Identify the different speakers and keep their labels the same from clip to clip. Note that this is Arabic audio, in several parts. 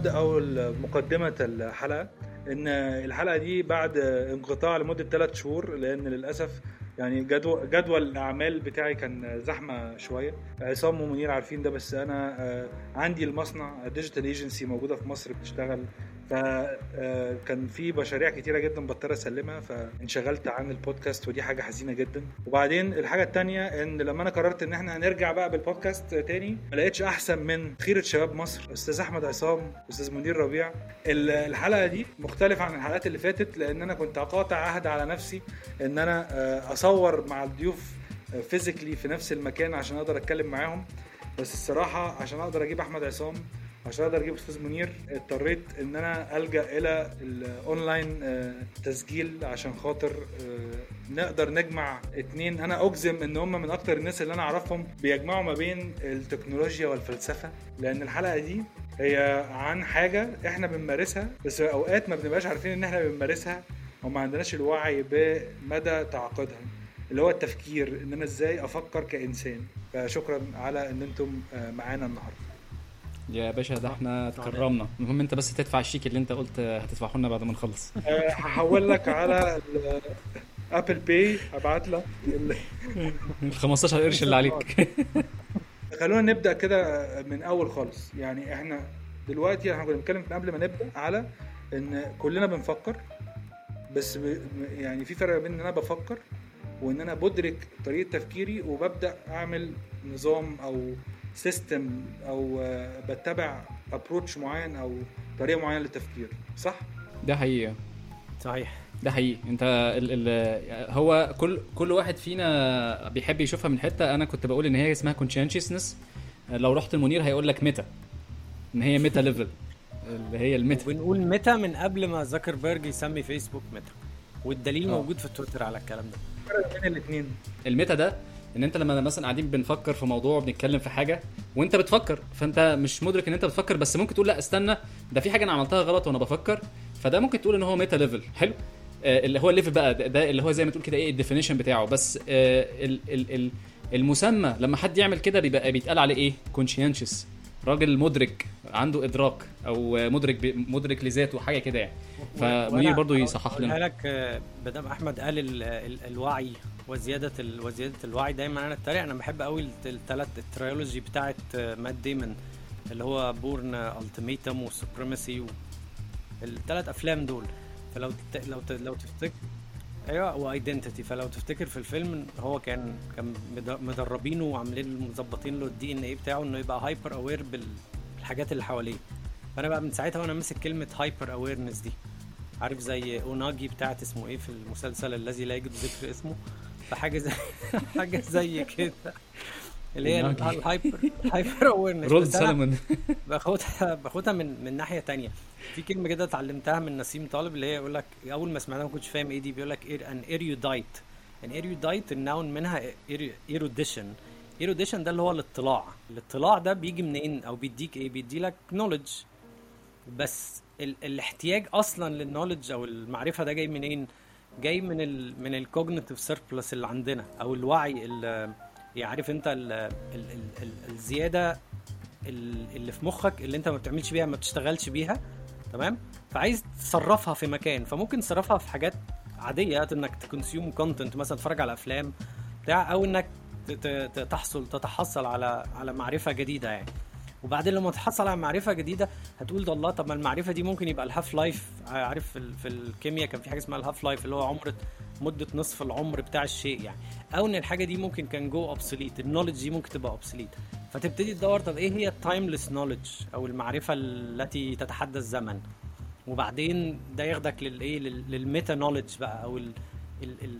Speaker 1: ابدا اول مقدمه الحلقة إن الحلقة دي بعد انقطاع لمدة ثلاث شهور لأن للأسف يعني جدول جدول الأعمال بتاعي كان زحمة شوية. عصام ومنير عارفين ده بس أنا آه، عندي المصنع digital agency موجودة في مصر بتشتغل. فكان في مشاريع كتيرة جدا بضطر أسلمها فانشغلت عن البودكاست ودي حاجة حزينة جدا. وبعدين الحاجة الثانية إن لما أنا قررت إن إحنا هنرجع بقى بالبودكاست تاني ما لقيتش أحسن من خيره شباب مصر أستاذ أحمد عصام أستاذ منير ربيع. الحلقة دي مختلفة عن الحلقات اللي فاتت لأن أنا كنت قاطع عهد على نفسي إن أنا آه، أصور مع الضيوف physically في نفس المكان عشان أقدر أتكلم معاهم. بس الصراحة عشان أقدر أجيب أحمد عصام عشان أقدر أجيب أستاذ منير اضطريت إن أنا ألجأ إلى الأونلاين آه، تسجيل عشان خاطر آه، نقدر نجمع اتنين. أنا أجزم إن هم من أكتر الناس اللي أنا أعرفهم بيجمعوا ما بين التكنولوجيا والفلسفة لأن الحلقة دي هي عن حاجة إحنا بنمارسها بس أوقات ما بنبقاش عارفين إن إحنا بنمارسها وما عندناش الوعي بمدى تعقدها اللي هو التفكير إن أنا إزاي أفكر كإنسان. فشكرا على إن أنتم آه، معانا النهارده.
Speaker 2: يا باشا ده إحنا تكرمنا المهم انت بس تدفع الشيك اللي انت قلت هتدفعه لنا بعد ما نخلص.
Speaker 1: آه، هحول لك على Apple Pay ابعت لك.
Speaker 2: ال 15 قرش اللي عليك.
Speaker 1: خلونا نبدأ كده من أول خالص. يعني إحنا دلوقتي إحنا كنا بنتكلم قبل ما نبدأ على إن كلنا بنفكر بس يعني في فرق بين إن أنا بفكر وإن أنا بدرك طريقة تفكيري وببدأ أعمل نظام أو system أو بتبع approach معين أو طريقة معينة للتفكير صح؟
Speaker 2: ده حقيقي.
Speaker 3: صحيح.
Speaker 2: ده حقيقي. أنت ال ال هو كل كل واحد فينا بيحب يشوفها من حتة. أنا كنت بقول إن هي اسمها consciousness لو رحت لمنير هيقول لك meta. إن هي meta level اللي هي ال meta.
Speaker 3: بنقول meta من قبل ما زكربرج يسمي فيسبوك ميتا. والدليل أوه. موجود في تويتر على الكلام ده.
Speaker 1: بين الاثنين
Speaker 2: ال meta ده إن أنت لما مثلا قاعدين بنفكر في موضوع بنتكلم في حاجة وأنت بتفكر فأنت مش مدرك إن أنت بتفكر بس ممكن تقول لأ استنى ده في حاجة أنا عملتها غلط وأنا بفكر. فده ممكن تقول إن هو meta level حلو؟ آه اللي هو ال level بقى ده, ده اللي هو زي ما تقول كده إيه ال definition بتاعه. بس آه ال ال ال المسمى لما حد يعمل كده بيبقى بيتقال عليه إيه؟ conscious راجل مدرك عنده إدراك أو مدرك مدرك لذاته حاجة كده يعني فمنير برضو يصحح
Speaker 3: لنا لك بدام أحمد قال ال ال الوعي وزيادة ال وزيادة الوعي دايما أنا اتريق أنا بحب قوي الثلاث ال trilogy بتاعه مات ديمون اللي هو Bourne Ultimatum و Supremacy الثلاث أفلام دول فلو. لو. لو تفتكر أيوه و Identity فلو تفتكر في الفيلم هو كان كان مدربينه وعاملين مظبطين له ال DNA بتاعه إنه يبقى hyper aware بالحاجات اللي حواليه. فأنا بقى من ساعتها وأنا ماسك كلمة hyper awareness دي. عارف زي unagi بتاعت اسمه إيه في المسلسل الذي لا يجد ذكر اسمه؟ فحاجة زي حاجة زي كده. اللي هي ال hyper hyper awareness
Speaker 2: رول سلمون
Speaker 3: باخدها باخدها من من ناحية تانية. في كلمة كده اتعلمتها من نسيم طالب اللي هي يقول لك أول ما سمعتها ما كنتش فاهم إيه دي. بيقول لك an erudite an erudite ال noun منها erudition erudition ده اللي هو الاطلاع. الاطلاع ده بيجي منين؟ أو بيديك إيه؟ بيدي لك knowledge بس ال الاحتياج أصلا لل knowledge أو المعرفة ده جاي منين؟ جاي من ال من ال cognitive surplus اللي عندنا أو الوعي يعني عارف انت ال ال ال ال الزيادة اللي في مخك اللي انت ما بتعملش بيها ما بتشتغلش بيها تمام؟ فعايز تصرفها في مكان فممكن تصرفها في حاجات عادية انك ت consume content مثلا تتفرج على أفلام بتاع أو انك تحصل تتحصل على على معرفة جديدة يعني. وبعدين لما تحصل على معرفة جديدة هتقول ده الله طب ما المعرفة دي ممكن يبقى ال half life عارف في الكيمياء كان في حاجة اسمها ال half life اللي هو عمر مدة نصف العمر بتاع الشيء يعني. أو إن الحاجة دي ممكن كان go obsolete ال knowledge دي ممكن تبقى obsolete فتبتدي تدور طب إيه هي ال timeless knowledge أو المعرفة التي تتحدى الزمن. وبعدين ده ياخدك للايه لل meta knowledge بقى أو ال ال ال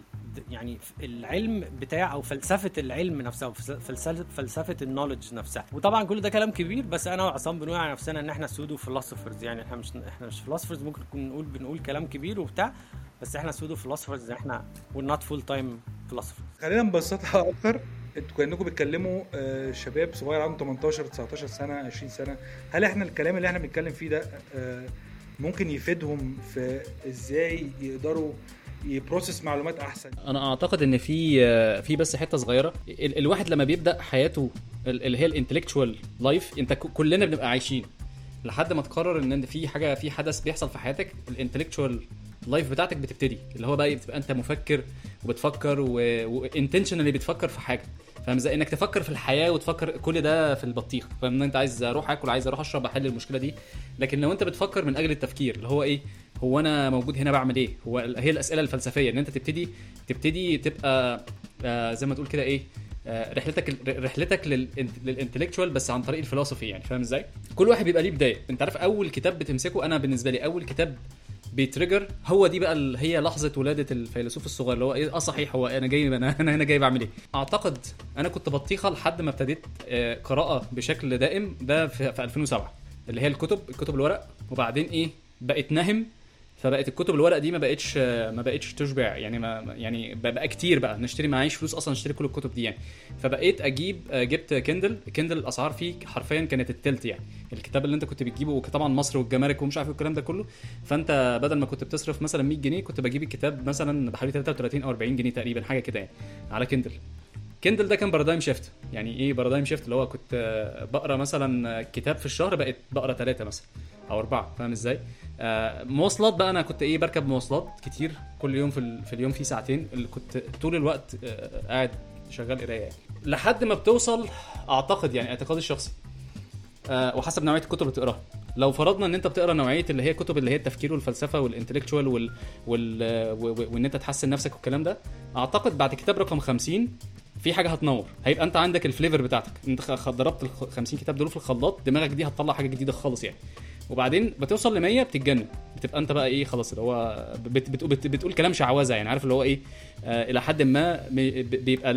Speaker 3: يعني العلم بتاع أو فلسفة العلم نفسها فلسفة فلسفة ال knowledge نفسها. وطبعا كل ده كلام كبير بس أنا وعصام بنقول على نفسنا إن إحنا pseudo philosophers يعني. إحنا مش إحنا مش philosophers ممكن نقول بنقول كلام كبير وبتاع. بس إحنا pseudo philosophers إحنا we're not full time philosophers
Speaker 1: خلينا نبسطها أكتر. أنتوا كأنكم بتكلموا شباب صغير عنده 18 19 سنة 20 سنة. هل إحنا الكلام اللي إحنا بنتكلم فيه ده ممكن يفيدهم في إزاي يقدروا ي process معلومات أحسن؟
Speaker 2: أنا أعتقد إن في في بس حتة صغيرة. الواحد لما بيبدأ حياته اللي هي ال intellectual life أنت كلنا بنبقى عايشين. لحد ما تقرر إن في حاجة في حدث بيحصل في حياتك ال intellectual life بتاعتك بتبتدي اللي هو بقى بتبقى أنت مفكر وبتفكر و intentionally بتفكر في حاجة. فاهم إزاي؟ إنك تفكر في الحياة وتفكر كل ده في البطيخ. فاهم؟ إن أنت عايز أروح آكل عايز أروح أشرب أحل المشكلة دي. لكن لو أنت بتفكر من أجل التفكير اللي هو إيه؟ هو أنا موجود هنا بعمل إيه؟ هو هي الأسئلة الفلسفية. إن أنت تبتدي تبتدي تبقى آه زي ما تقول كده إيه؟ آه، رحلتك رحلتك لل intellectual بس عن طريق الفلسفي يعني. فاهم إزاي؟ كل واحد بيبقى ليه بداية، أنت عارف أول كتاب بتمسكه أنا بالنسبة لي أول كتاب بي trigger. هو دي بقى هي لحظة ولادة الفيلسوف الصغير اللي هو إيه آه صحيح هو أنا جاي أنا أنا هنا جاي بعمل إيه؟ أعتقد أنا كنت بطيخة لحد ما ابتديت آه، قراءة بشكل دائم ده في 2007 اللي هي الكتب الكتب الورق. وبعدين إيه بقت نهم فبقت الكتب الورق دي ما بقتش ما بقتش تشبع. يعني ما يعني بقى كتير بقى. نشتري معيش فلوس أصلا نشتري كل الكتب دي يعني. فبقيت أجيب آه، جبت Kindle. Kindle الأسعار فيه حرفيا كانت التلت يعني. الكتاب اللي أنت كنت بتجيبه وطبعا مصر والجمارك ومش عارف إيه والكلام ده كله. فأنت بدل ما كنت بتصرف مثلا 100 جنيه كنت بجيب الكتاب مثلا بحوالي 33 أو 40 جنيه تقريبا حاجة كده يعني على Kindle. Kindle ده كان paradigm shift يعني إيه paradigm shift اللي هو كنت آه، بقرأ مثلا كتاب في الشهر بقيت بقرأ ثلاثة مثلا أو أربعة فاهم إزاي؟ آه، مواصلات بقى أنا كنت إيه بركب مواصلات كتير كل يوم في, في اليوم في ساعتين اللي كنت طول الوقت آه، قاعد شغال قراية يعني. لحد ما بتوصل أعتقد يعني اعتقادي الشخصي آه، وحسب نوعية الكتب اللي بتقراها. لو فرضنا إن أنت بتقرأ نوعية اللي هي كتب اللي هي التفكير والفلسفة وال intellectual وال... وال... وإن أنت تحسن نفسك والكلام ده أعتقد بعد كتاب رقم 50 في حاجة هتنور. هيبقى انت عندك ال flavor بتاعتك. انت ضربت ال 50 كتاب دول في الخلاط دماغك دي هتطلع حاجة جديدة خالص يعني. وبعدين بتوصل ل 100 بتتجنن. بتبقى انت بقى إيه خلاص اللي هو بت بت بت بتقول كلام شعوذة يعني. عارف اللي هو إيه آه إلى حد ما بيبقى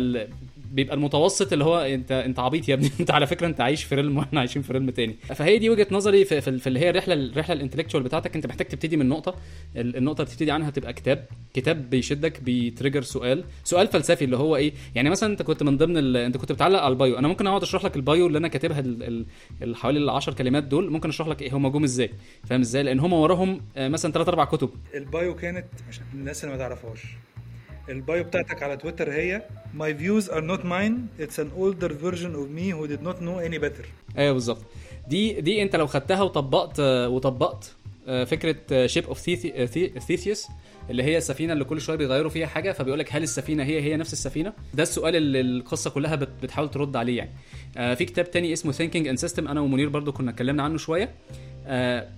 Speaker 2: بيبقى المتوسط اللي هو انت انت عبيط يا ابني. انت على فكرة انت عايش في realm وإحنا عايشين في realm تاني. فهي دي وجهة نظري في, في, في اللي هي الرحلة الرحلة ال intellectual بتاعتك. انت محتاج تبتدي من نقطة. ال- النقطة اللي بتبتدي عنها تبقى كتاب. كتاب بيشدك بي trigger سؤال. سؤال فلسفي اللي هو إيه يعني مثلا انت كنت من ضمن. انت كنت بتعلق على ال bio. أنا ممكن اقعد اشرح لك ال bio اللي أنا كاتبها ال... ال... ال- حوالي ال 10 كلمات دول. ممكن اشرح لك إيه هم جم إزاي. فاهم إزاي؟ لأن هم وراهم آه، مثلا ثلاث أربع كتب.
Speaker 1: ال bio كانت عشان الناس اللي ما تعرفهاش. ال bio بتاعتك على تويتر هي My views are not mine. It's an older version of me who did not know any better.
Speaker 2: أيوه بالظبط. دي دي أنت لو خدتها وطبقت وطبقت آه، فكرة Ship of Theseus اللي هي السفينة اللي كل شوية بيغيروا فيها حاجة فبيقول لك هل السفينة هي هي نفس السفينة؟ ده السؤال اللي القصة كلها بت- بتحاول ترد عليه يعني. آه، في كتاب تاني اسمه Thinking in Systems أنا ومنير برضو كنا اتكلمنا عنه شوية. آه،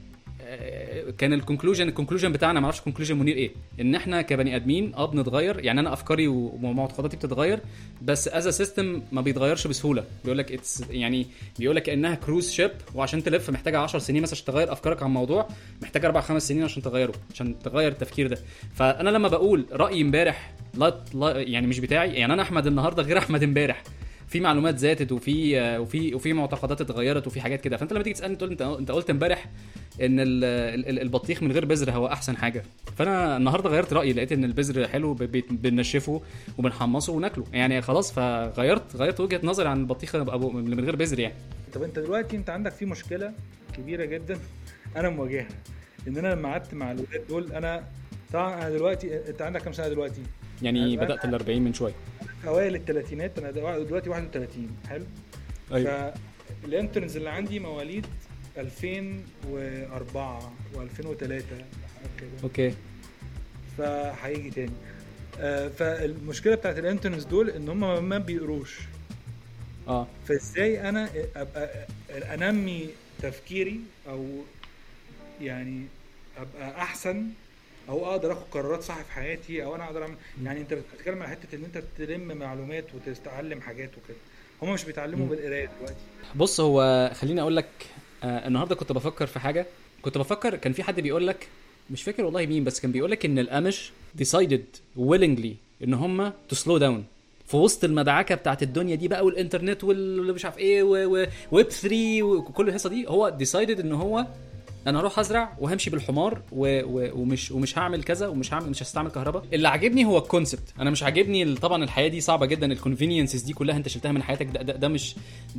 Speaker 2: كان ال conclusion ال conclusion بتاعنا ما أعرفش conclusion منير إيه. ان إحنا كبني ادمين آه بنتغير يعني أنا افكاري ومعتقداتي بتتغير بس as system ما بيتغيرش بسهولة. بيقول لك it's يعني بيقول لك انها cruise ship وعشان تلف محتاجة 10 سنين مثلا عشان تغير افكارك عن موضوع محتاج أربع خمس سنين عشان تغيره عشان تغير التفكير ده. فأنا لما بقول رأيي امبارح لا يعني مش بتاعي يعني أنا أحمد النهارده غير أحمد امبارح. في معلومات زادت وفي وفي وفي معتقدات اتغيرت وفي حاجات كده. فأنت لما تيجي تسألني تقول أنت أنت قلت امبارح إن ال- ال- البطيخ من غير بذر هو أحسن حاجة. فأنا النهارده غيرت رأيي لقيت إن البذر حلو ب- بي- بننشفه وبنحمصه وناكله. يعني خلاص فغيرت غيرت وجهة نظري عن البطيخ من غير بذر يعني.
Speaker 1: طب أنت دلوقتي أنت عندك في مشكلة كبيرة جدا أنا مواجهها. إن أنا لما قعدت مع الولاد دول أنا طبعا أنا دلوقتي أنت عندك كام سنة دلوقتي؟
Speaker 2: يعني بدأت ال 40 من شوية.
Speaker 1: في اوائل الثلاثينات أنا دلوقتي 31 حلو؟
Speaker 2: أيوه.
Speaker 1: فال interns اللي عندي مواليد 2004 و2003 كده.
Speaker 2: أوكي.
Speaker 1: فهيجي تاني. آه، فالمشكلة بتاعت ال interns دول إن هم ما بيقروش.
Speaker 2: آه.
Speaker 1: فإزاي أنا أبقى أنمي تفكيري أو يعني أبقى أحسن أو أقدر آخد قرارات صح في حياتي أو أنا أقدر أعمل يعني أنت بتتكلم على حتة إن أنت تلم معلومات وتتعلم حاجات وكده. هم مش بيتعلموا. بالقراية دلوقتي.
Speaker 2: بص هو خليني أقول لك آه النهارده كنت بفكر في حاجة. كنت بفكر كان في حد بيقول لك مش فاكر والله مين بس كان بيقول لك إن الأمش decided willingly إن هم to slow down. في وسط المدعكة بتاعت الدنيا دي بقى والإنترنت واللي مش عارف إيه ويب 3 وكل الهيصه دي هو decided إن هو أنا هروح ازرع وهمشي بالحمار و... و... ومش ومش هعمل كذا ومش هعمل مش هستعمل كهرباء. اللي عاجبني هو ال concept أنا مش عاجبني طبعا الحياة دي صعبة جدا. ال conveniences دي كلها انت شلتها من حياتك. ده, ده, ده مش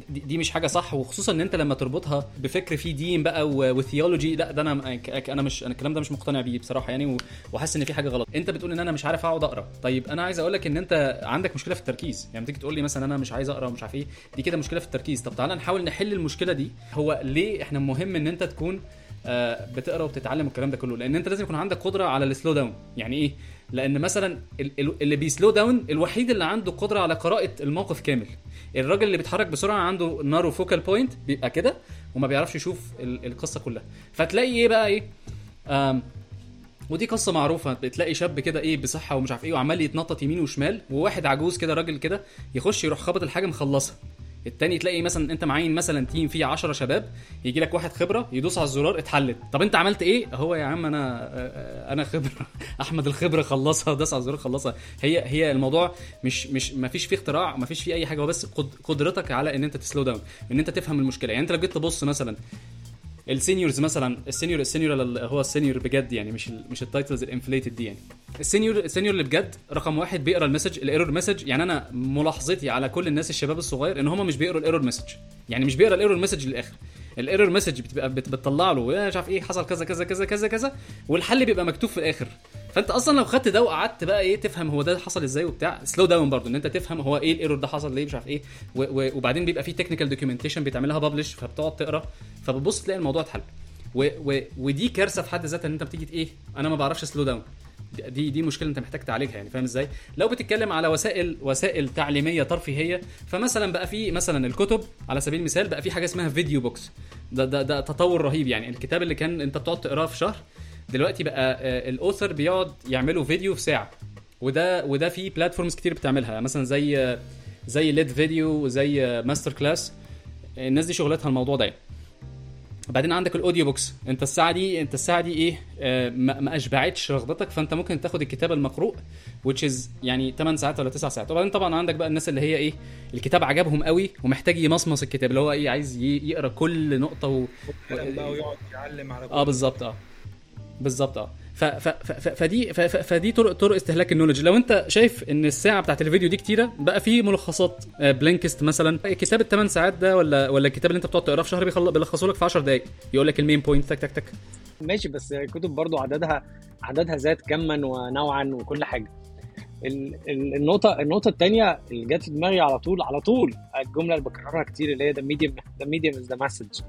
Speaker 2: دي, دي مش حاجة صح. وخصوصا ان انت لما تربطها بفكر فيه دين بقى و theology لا ده أنا أنا مش أنا الكلام ده مش مقتنع بيه بصراحة يعني. وحاسس ان في حاجة غلط. انت بتقول ان أنا مش عارف اقعد اقرأ. طيب أنا عايز أقول لك ان انت عندك مشكلة في التركيز. يعني تيجي تقول لي مثلا أنا مش عايز اقرأ ومش عارف إيه دي كده مشكلة في التركيز. طب تعالى نحاول نحل المشكلة دي. هو ليه إحنا مهم ان انت تكون بتقرا وبتتعلم والكلام ده كله. لأن أنت لازم يكون عندك قدرة على ال slow down يعني إيه؟ لأن مثلا ال- ال- اللي بي slow down الوحيد اللي عنده قدرة على قراءة الموقف كامل. الراجل اللي بيتحرك بسرعة عنده narrow focal point بيبقى كده وما بيعرفش يشوف ال- القصة كلها. فتلاقي إيه بقى إيه؟ ودي قصة معروفة. بتلاقي شاب كده إيه؟ بصحة ومش عارف إيه وعمال يتنطط يمين وشمال وواحد عجوز كده راجل كده يخش يروح خبط الحاجة مخلصها. التاني تلاقي مثلا أنت معين مثلا team فيه 10 شباب يجي لك واحد خبرة يدوس على الزرار اتحلت. طب أنت عملت إيه؟ هو يا عم أنا آه، أنا خبرة. أحمد الخبرة خلصها داس على الزرار خلصها. هي هي الموضوع مش مش ما فيش فيه اختراع ما فيش فيه أي حاجة. هو بس قد- قدرتك على إن أنت ت slow down إن أنت تفهم المشكلة. يعني أنت لو جيت تبص مثلا ال seniors مثلا ال senior ال senior اللي هو ال senior بجد يعني مش مش ال titles ال inflated دي يعني. ال senior ال senior اللي بجد رقم واحد بيقرأ ال message ال error message يعني أنا ملاحظتي على كل الناس الشباب الصغير إن هم مش بيقروا ال error message يعني مش بيقرأ ال error message للآخر. ال error message بتبقى بت- بتطلع له مش عارف إيه حصل كذا كذا كذا كذا كذا. والحل بيبقى مكتوب في الآخر. فانت أصلا لو خدت ده وقعدت بقى إيه تفهم هو ده حصل إزاي وبتاع slow down برضه ان انت تفهم هو إيه ال error ده حصل ليه مش عارف إيه و و وبعدين بيبقى في technical documentation بيتعملها publish فبتقعد تقرا فبتبص تلاقي الموضوع اتحل. و و ودي كارثة في حد ذاتها ان انت بتيجي إيه أنا ما بعرفش slow down دي دي مشكلة انت محتاج تعالجها يعني فاهم إزاي؟ لو بتتكلم على وسائل وسائل تعليمية ترفيهية فمثلا بقى في مثلا الكتب على سبيل المثال بقى في حاجة اسمها video books ده ده ده تطور رهيب يعني الكتاب اللي كان انت بتقعد تقراه في شهر دلوقتي بقى آه، ال author بيقعد يعمله فيديو في ساعة. وده وده في platforms كتير بتعملها. مثلا زي آه، زي LIT Videos وزي آه، MasterClass الناس دي شغلتها الموضوع ده يعني. بعدين عندك ال audio books انت الساعة دي انت الساعة دي إيه آه ما اشبعتش رغبتك فانت ممكن تاخد الكتاب المقروء which is يعني 8 ساعات ولا 9 ساعات. وبعدين طبعا عندك بقى الناس اللي هي إيه الكتاب عجبهم قوي ومحتاج يمصمص الكتاب اللي هو إيه عايز يقرأ كل نقطة و...
Speaker 1: بقى ويقعد يعلم على
Speaker 2: آه بالظبط آه. بالظبط آه. فدي فدي طرق طرق استهلاك ال knowledge. لو انت شايف ان الساعة بتاعت الفيديو دي كتيرة بقى في ملخصات آه، Blinkist مثلا. كتاب الثمان ساعات ده ولا ولا الكتاب اللي انت بتقعد تقراه في شهر بيلخصه لك في 10 دقائق يقول لك ال main point تك تك تك.
Speaker 3: ماشي بس الكتب برضو عددها عددها زاد كما ونوعا وكل حاجة. ال- ال- النقطة النقطة التانية اللي جت في دماغي على طول على طول الجملة اللي بكررها كتير اللي هي the medium the medium is the message.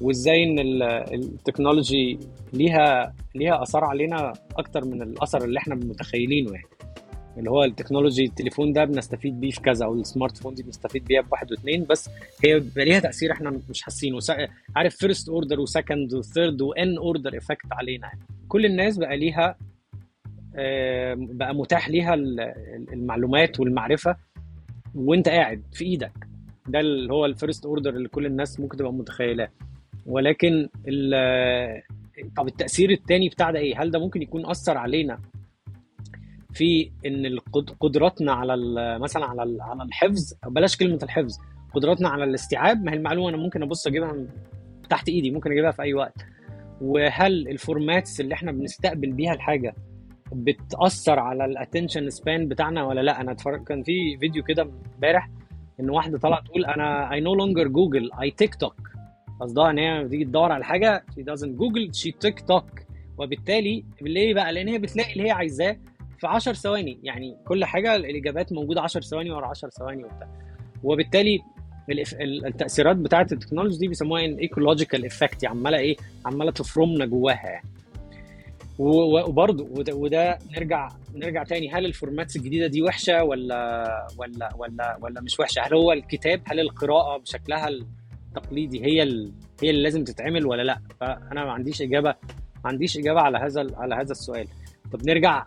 Speaker 3: وإزاي إن ال- ال technology ليها ليها آثار علينا أكتر من الأثر اللي إحنا متخيلينه يعني. اللي هو ال technology التليفون ده بنستفيد بيه في كذا أو ال smart phone دي بنستفيد بيها بواحد واثنين بس هي ليها تأثير إحنا مش حاسينه. عارف first order و second و third و n order effect علينا يعني. كل الناس بقى ليها بقى متاح ليها ال- ال- المعلومات والمعرفة وإنت قاعد في إيدك. ده اللي هو ال first order اللي كل الناس ممكن تبقى متخيلاه. ولكن طب التأثير التاني بتاع ده إيه؟ هل ده ممكن يكون أثر علينا في إن قدراتنا على مثلا على على الحفظ؟ أو بلاش كلمة الحفظ قدراتنا على الاستيعاب. ما هي المعلومة أنا ممكن أبص أجيبها من تحت إيدي ممكن أجيبها في أي وقت. وهل ال formats اللي إحنا بنستقبل بيها الحاجة بتأثر على ال attention span بتاعنا ولا لأ؟ أنا اتفرج كان في فيديو كده امبارح إن واحدة طلعت تقول أنا I no longer Google I TikTok قصدها إن هي بتيجي تدور على حاجة doesn't Google she TikTok وبالتالي ليه بقى لأن هي بتلاقي اللي هي عايزاه في 10 ثواني. يعني كل حاجة الإجابات موجودة 10 ثواني ورا 10 ثواني وبتاع. وبالتالي التأثيرات بتاعة التكنولوجي دي بيسموها an ecological effect عمالة إيه؟ عمالة تفرمنا جواها يعني. و- و- وبرضه وده, وده نرجع نرجع تاني. هل ال formats الجديدة دي وحشة ولا ولا ولا ولا مش وحشة؟ هل هو الكتاب هل القراءة بشكلها التقليدي هي ال... هي اللي لازم تتعمل ولا لأ؟ فأنا ما عنديش إجابة ما عنديش إجابة على هذا على هذا السؤال. طب نرجع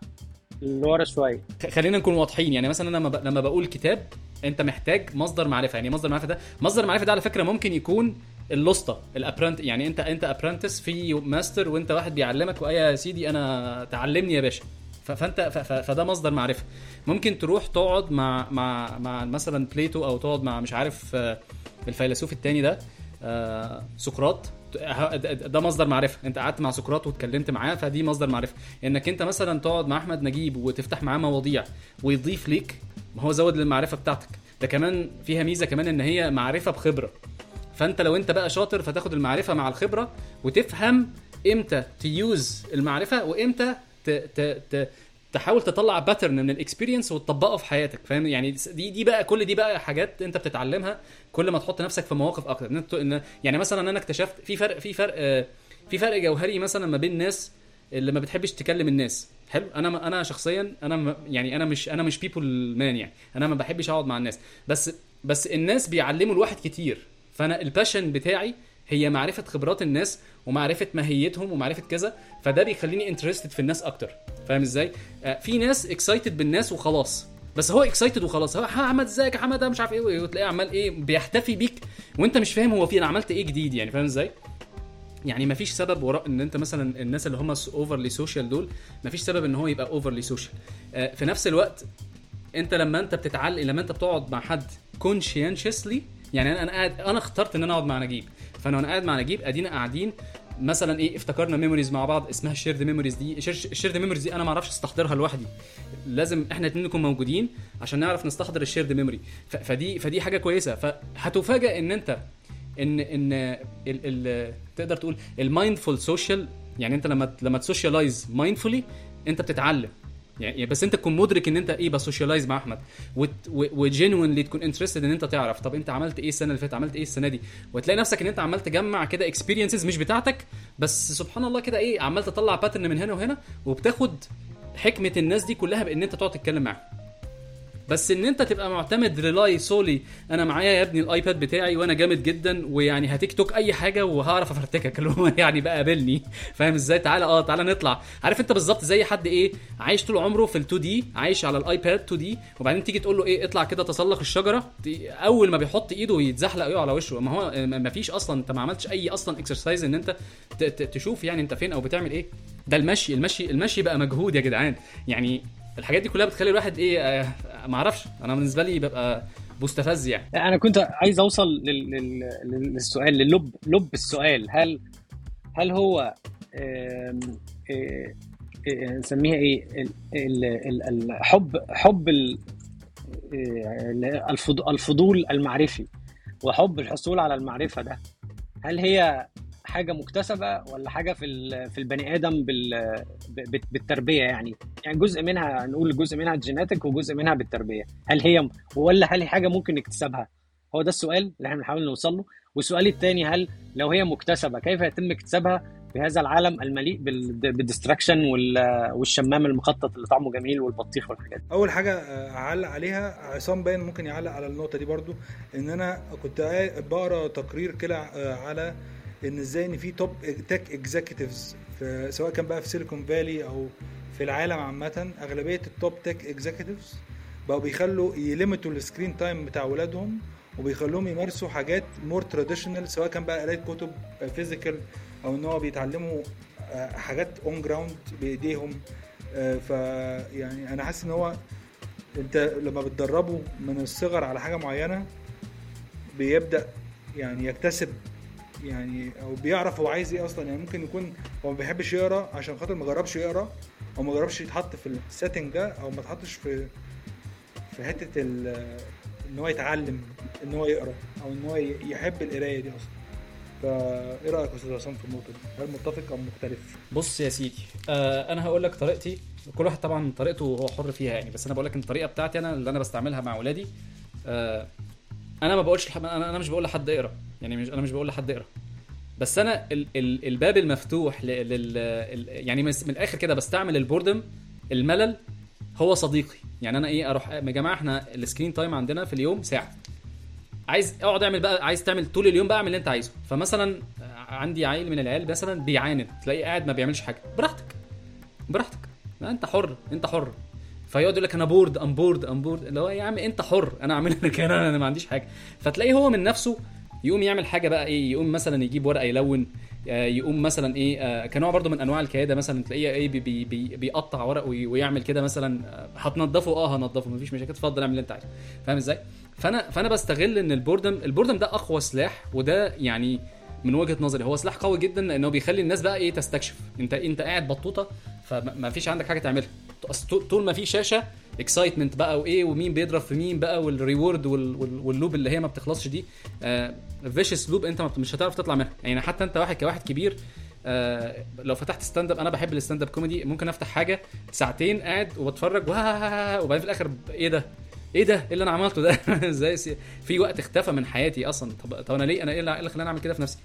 Speaker 3: لورا
Speaker 2: شوية. خلينا نكون واضحين. يعني مثلا لما ب... لما بقول كتاب أنت محتاج مصدر معرفة. يعني مصدر معرفة ده مصدر معرفة ده على فكرة ممكن يكون اللوسطه الابرنت يعني أنت أنت ابرنتس في ماستر وأنت واحد بيعلمك وايه يا سيدي أنا تعلمني يا باشا. فانت فده مصدر معرفة. ممكن تروح تقعد مع مع مع مثلا بليتو أو تقعد مع مش عارف آه، الفيلسوف التاني ده آه، سقراط. ده مصدر معرفة. انت قعدت مع سقراط واتكلمت معاه فدي مصدر معرفة. انك انت مثلا تقعد مع أحمد نجيب وتفتح معاه مواضيع ويضيف ليك ما هو زود للمعرفة بتاعتك. ده كمان فيها ميزة كمان إن هي معرفة بخبرة. فانت لو انت بقى شاطر فتاخد المعرفة مع الخبرة وتفهم إمتى ت use المعرفة وإمتى ت... ت... ت... تحاول تطلع pattern من ال experience وتطبقه في حياتك فاهم؟ يعني دي دي بقى كل دي بقى حاجات انت بتتعلمها كل ما تحط نفسك في مواقف أكتر. يعني مثلا أنا اكتشفت في فرق في فرق آه، في فرق جوهري مثلا ما بين ناس اللي ما بتحبش تكلم الناس. حلو؟ أنا أنا شخصيا أنا يعني أنا مش أنا مش people man يعني. أنا ما بحبش أقعد مع الناس. بس بس الناس بيعلموا الواحد كتير. فأنا ال passion بتاعي هي معرفة خبرات الناس ومعرفة ماهيتهم ومعرفة كذا فده بيخليني interested في الناس أكتر. فاهم إزاي؟ آه، في ناس excited بالناس وخلاص. بس هو excited وخلاص. هو "ها احمد إزيك؟ يا حماده مش عارف إيه. وتلاقيه عمال إيه بيحتفي بيك وأنت مش فاهم هو في أنا عملت إيه جديد يعني. فاهم إزاي؟ يعني مفيش سبب وراء إن أنت مثلا الناس اللي هم overly social دول مفيش سبب إن هو يبقى overly social في نفس الوقت أنت لما أنت بتتعلق لما أنت بتقعد مع حد consciously يعني أنا أنا قاعد أنا اخترت إن أنا أقعد مع نجيب. فانا وأنا قاعد مع نجيب ادينا قاعدين. مثلا إيه افتكرنا memories مع بعض اسمها ال shared memories دي. ال shared memories دي أنا ما أعرفش أستحضرها لوحدي. لازم إحنا اتنين نكون موجودين عشان نعرف نستحضر ال shared memory فدي فدي حاجة كويسة. فهتفاجئ إن أنت إن إن ال ال تقدر تقول ال mindful social يعني أنت لما لما ت socialize mindfully أنت بتتعلم. يعني بس انت تكون مدرك ان انت إيه ب socialize مع أحمد. و genuinely تكون interested ان انت تعرف طب انت عملت إيه السنة اللي فاتت عملت إيه السنة دي؟ وتلاقي نفسك ان انت عمال تجمع كده experiences مش بتاعتك بس سبحان الله كده إيه عمال تطلع pattern من هنا وهنا وبتاخد حكمة الناس دي كلها بان انت تقعد تتكلم معاهم. بس إن أنت تبقى معتمد rely solely أنا معايا يا ابني ال iPad بتاعي وأنا جامد جدا ويعني هتيك توك أي حاجة وهعرف أفرتكك اللي هو يعني بقى قابلني. فاهم إزاي؟ تعالى آه تعالى نطلع. عارف أنت بالظبط زي حد إيه؟ عايش طول عمره في ال 2D عايش على ال iPad 2D وبعدين تيجي تقول له إيه؟ اطلع كده تسلق الشجرة. أول ما بيحط إيده يتزحلق إيه على وشه. ما هو ما فيش أصلا أنت ما عملتش أي أصلا exercise إن أنت تشوف يعني أنت فين أو بتعمل إيه. ده المشي المشي المشي بقى مجهود يا جدعان. يعني الحاجات دي كلها بتخلي الواحد إيه آه ما أعرفش. أنا بالنسبة لي ببقى مستفز يعني.
Speaker 3: أنا كنت عايز أوصل لل... لل... للسؤال للب لب السؤال. هل هل هو. آه... آه... نسميها إيه؟ ال... ال... ال... الحب حب ال... الفضول المعرفي وحب الحصول على المعرفة ده. هل هي حاجة مكتسبة ولا حاجة في في البني آدم بالتربية يعني؟ يعني جزء منها نقول جزء منها genetic وجزء منها بالتربية. هل هي ولا هل هي حاجة ممكن نكتسبها؟ هو ده السؤال اللي إحنا بنحاول نوصل له. والسؤال الثاني هل لو هي مكتسبة كيف يتم اكتسابها في هذا العالم المليء بال distraction والشمام المخطط اللي طعمه جميل والبطيخ والحاجات دي.
Speaker 1: أول حاجة أعلق عليها عصام باين ممكن يعلق على النقطة دي برضو إن أنا كنت بقرأ تقرير كده على إن إزاي إن في top tech executives سواء كان بقى في Silicon Valley أو في العالم عامة أغلبية ال top tech executives بقوا بيخلوا ي limit وا ال screen time بتاع اولادهم وبيخلوهم يمارسوا حاجات more traditional سواء كان بقى قراية كتب physical أو إن هو بيتعلموا حاجات on ground بإيديهم. فيعني أنا حاسس إن هو أنت لما بتدربه من الصغر على حاجة معينة بيبدأ يعني يكتسب يعني أو بيعرف هو عايز إيه أصلا يعني ممكن يكون هو ما بيحبش يقرأ عشان خاطر ما جربش يقرأ أو ما جربش يتحط في ال setting ده أو ما اتحطش في في حتة إن هو يتعلم إن هو يقرأ أو إن هو يحب القراية دي أصلا فايه رأيك يا أستاذ عصام في النقطة دي؟ هل متفق أو مختلف؟
Speaker 2: بص يا سيدي آه أنا هقول لك طريقتي كل واحد طبعا طريقته هو حر فيها يعني بس أنا بقول لك الطريقة بتاعتي أنا اللي أنا بستعملها مع اولادي آه أنا ما بقولش أنا أنا مش بقول لحد اقرا يعني مش أنا مش بقول لحد اقرا بس أنا ال ال الباب المفتوح لل يعني من الآخر كده بستعمل ال boredom الملل هو صديقي. يعني أنا إيه أروح يا جماعة إحنا ال screen time عندنا في اليوم ساعة. عايز اقعد اعمل بقى عايز تعمل طول اليوم بقى اعمل اللي انت عايزه. فمثلا عندي عيل من العيال مثلا بيعاند تلاقيه قاعد ما بيعملش حاجة. براحتك. براحتك. انت حر انت حر. فيقعد يقول لك أنا bored I'm bored I'm bored اللي هو يا عم أنت حر أنا اعمل لك أنا أنا ما عنديش حاجة. فتلاقيه هو من نفسه يقوم يعمل حاجة بقى إيه يقوم مثلا يجيب ورقة يلون يقوم مثلا إيه آه كنوع برضو من أنواع الكيادة مثلا تلاقيه إيه بي بي بي بيقطع ورق ويعمل كده مثلا هتنضفه؟ آه هنضفه مفيش مشاكل اتفضل اعمل اللي أنت عايزه. فاهم إزاي؟ فأنا فأنا بستغل إن ال boredom ال boredom ده أقوى سلاح وده يعني من وجهة نظري هو سلاح قوي جدا لأنه بيخلي الناس بقى إيه تستكشف. أنت أنت قاعد بطوطة فما فيش عندك حاجة تعملها. طول- ما في شاشة excitement بقى وإيه ومين بيضرب في مين بقى وال reward وال- وال- وال loop اللي هي ما بتخلصش دي. vicious loop أنت مش هتعرف تطلع منها. يعني حتى أنت واحد كواحد كبير آه، لو فتحت stand-up أنا بحب ال stand-up comedy ممكن أفتح حاجة ساعتين قاعد وبتفرج وبعدين في الآخر إيه ده؟ إيه ده؟ إيه اللي أنا عملته ده؟ إزاي في وقت اختفى من حياتي أصلا. طب, طب أنا ليه؟ أنا إيه اللي إيه خلاني أعمل كده في نفسي؟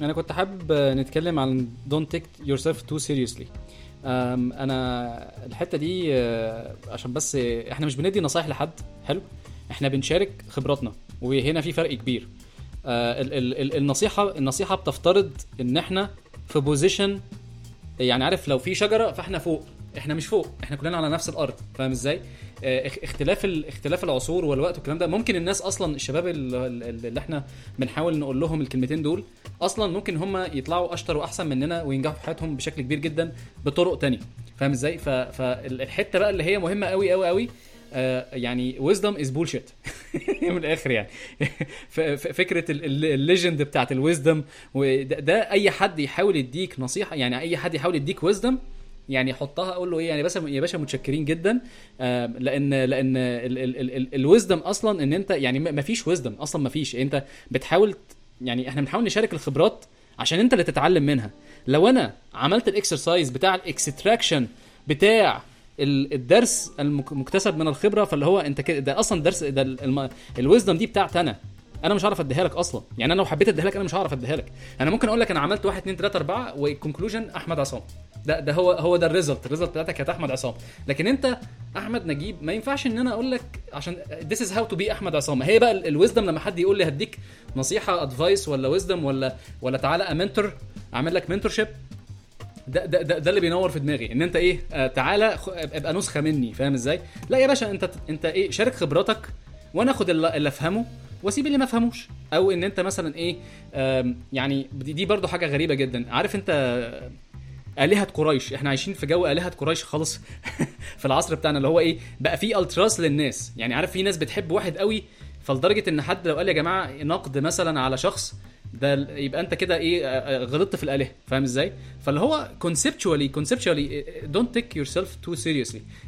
Speaker 2: أنا كنت حابب آه، نتكلم عن don't take yourself too seriously. أم، أنا الحتة دي آه، عشان بس إحنا مش بندي نصايح لحد حلو؟ إحنا بنشارك خبراتنا وهنا في فرق كبير. آه، ال- ال- ال- النصيحة النصيحة بتفترض إن إحنا في بوزيشن يعني عارف لو في شجرة فإحنا فوق. إحنا مش فوق إحنا كلنا على نفس الأرض فاهم إزاي؟ آه، اخ- اختلاف اختلاف العصور والوقت والكلام ده ممكن الناس أصلا الشباب ال- ال- اللي إحنا بنحاول نقول لهم الكلمتين دول أصلا ممكن هم يطلعوا أشطر وأحسن مننا وينجحوا في حياتهم بشكل كبير جدا بطرق تانية فاهم إزاي؟ فالحته بقى اللي هي مهمة قوي قوي قوي آه، يعني wisdom is bullshit من الآخر يعني. فكرة ال legend بتاعت ال wisdom وده ده أي حد يحاول يديك نصيحة يعني أي حد يحاول يديك wisdom يعني حطها أقول له إيه يعني بس يا باشا متشكرين جدا. لأن لأن ال wisdom أصلا إن أنت يعني ما فيش wisdom أصلا ما فيش. أنت بتحاول يعني إحنا بنحاول نشارك الخبرات عشان أنت اللي تتعلم منها. لو أنا عملت ال exercise بتاع ال extraction بتاع ال- الدرس المك- المكتسب من الخبرة فاللي هو أنت كده ده أصلا درس ده ال wisdom دي بتاعت أنا. أنا مش هعرف أديها لك أصلا. يعني أنا لو حبيت أديها لك أنا مش هعرف أديها لك. أنا ممكن أقول لك أنا عملت 1 2 3 4 وال conclusion أحمد عصام. ده ده هو هو ده ال result ال result بتاعتك كانت أحمد عصام. لكن أنت أحمد نجيب ما ينفعش إن أنا أقول لك عشان this is how to be أحمد عصام. هي بقى ال wisdom لما حد يقول لي هديك نصيحة advice ولا wisdom ولا ولا تعالى أ mentor أعمل لك mentorship ده ده ده, ده اللي بينور في دماغي. إن أنت إيه آه تعالى ابقى نسخة مني. فاهم إزاي؟ لا يا باشا أنت أنت إيه شارك خبراتك وأنا آخد اللي أفهمه وأسيب اللي ما افهموش أو إن أنت مثلا إيه يعني دي برضو حاجة غريبة جدا. عارف أنت آلهة قريش. إحنا عايشين في جو آلهة قريش خالص. في العصر بتاعنا اللي هو إيه بقى في ألتراس للناس. يعني عارف في ناس بتحب واحد قوي فلدرجة إن حد لو قال يا جماعة نقد مثلا على شخص ده يبقى انت كده إيه آه، آه، غلطت في الآلهة فاهم إزاي؟ فاللي هو conceptually conceptually don't take yourself too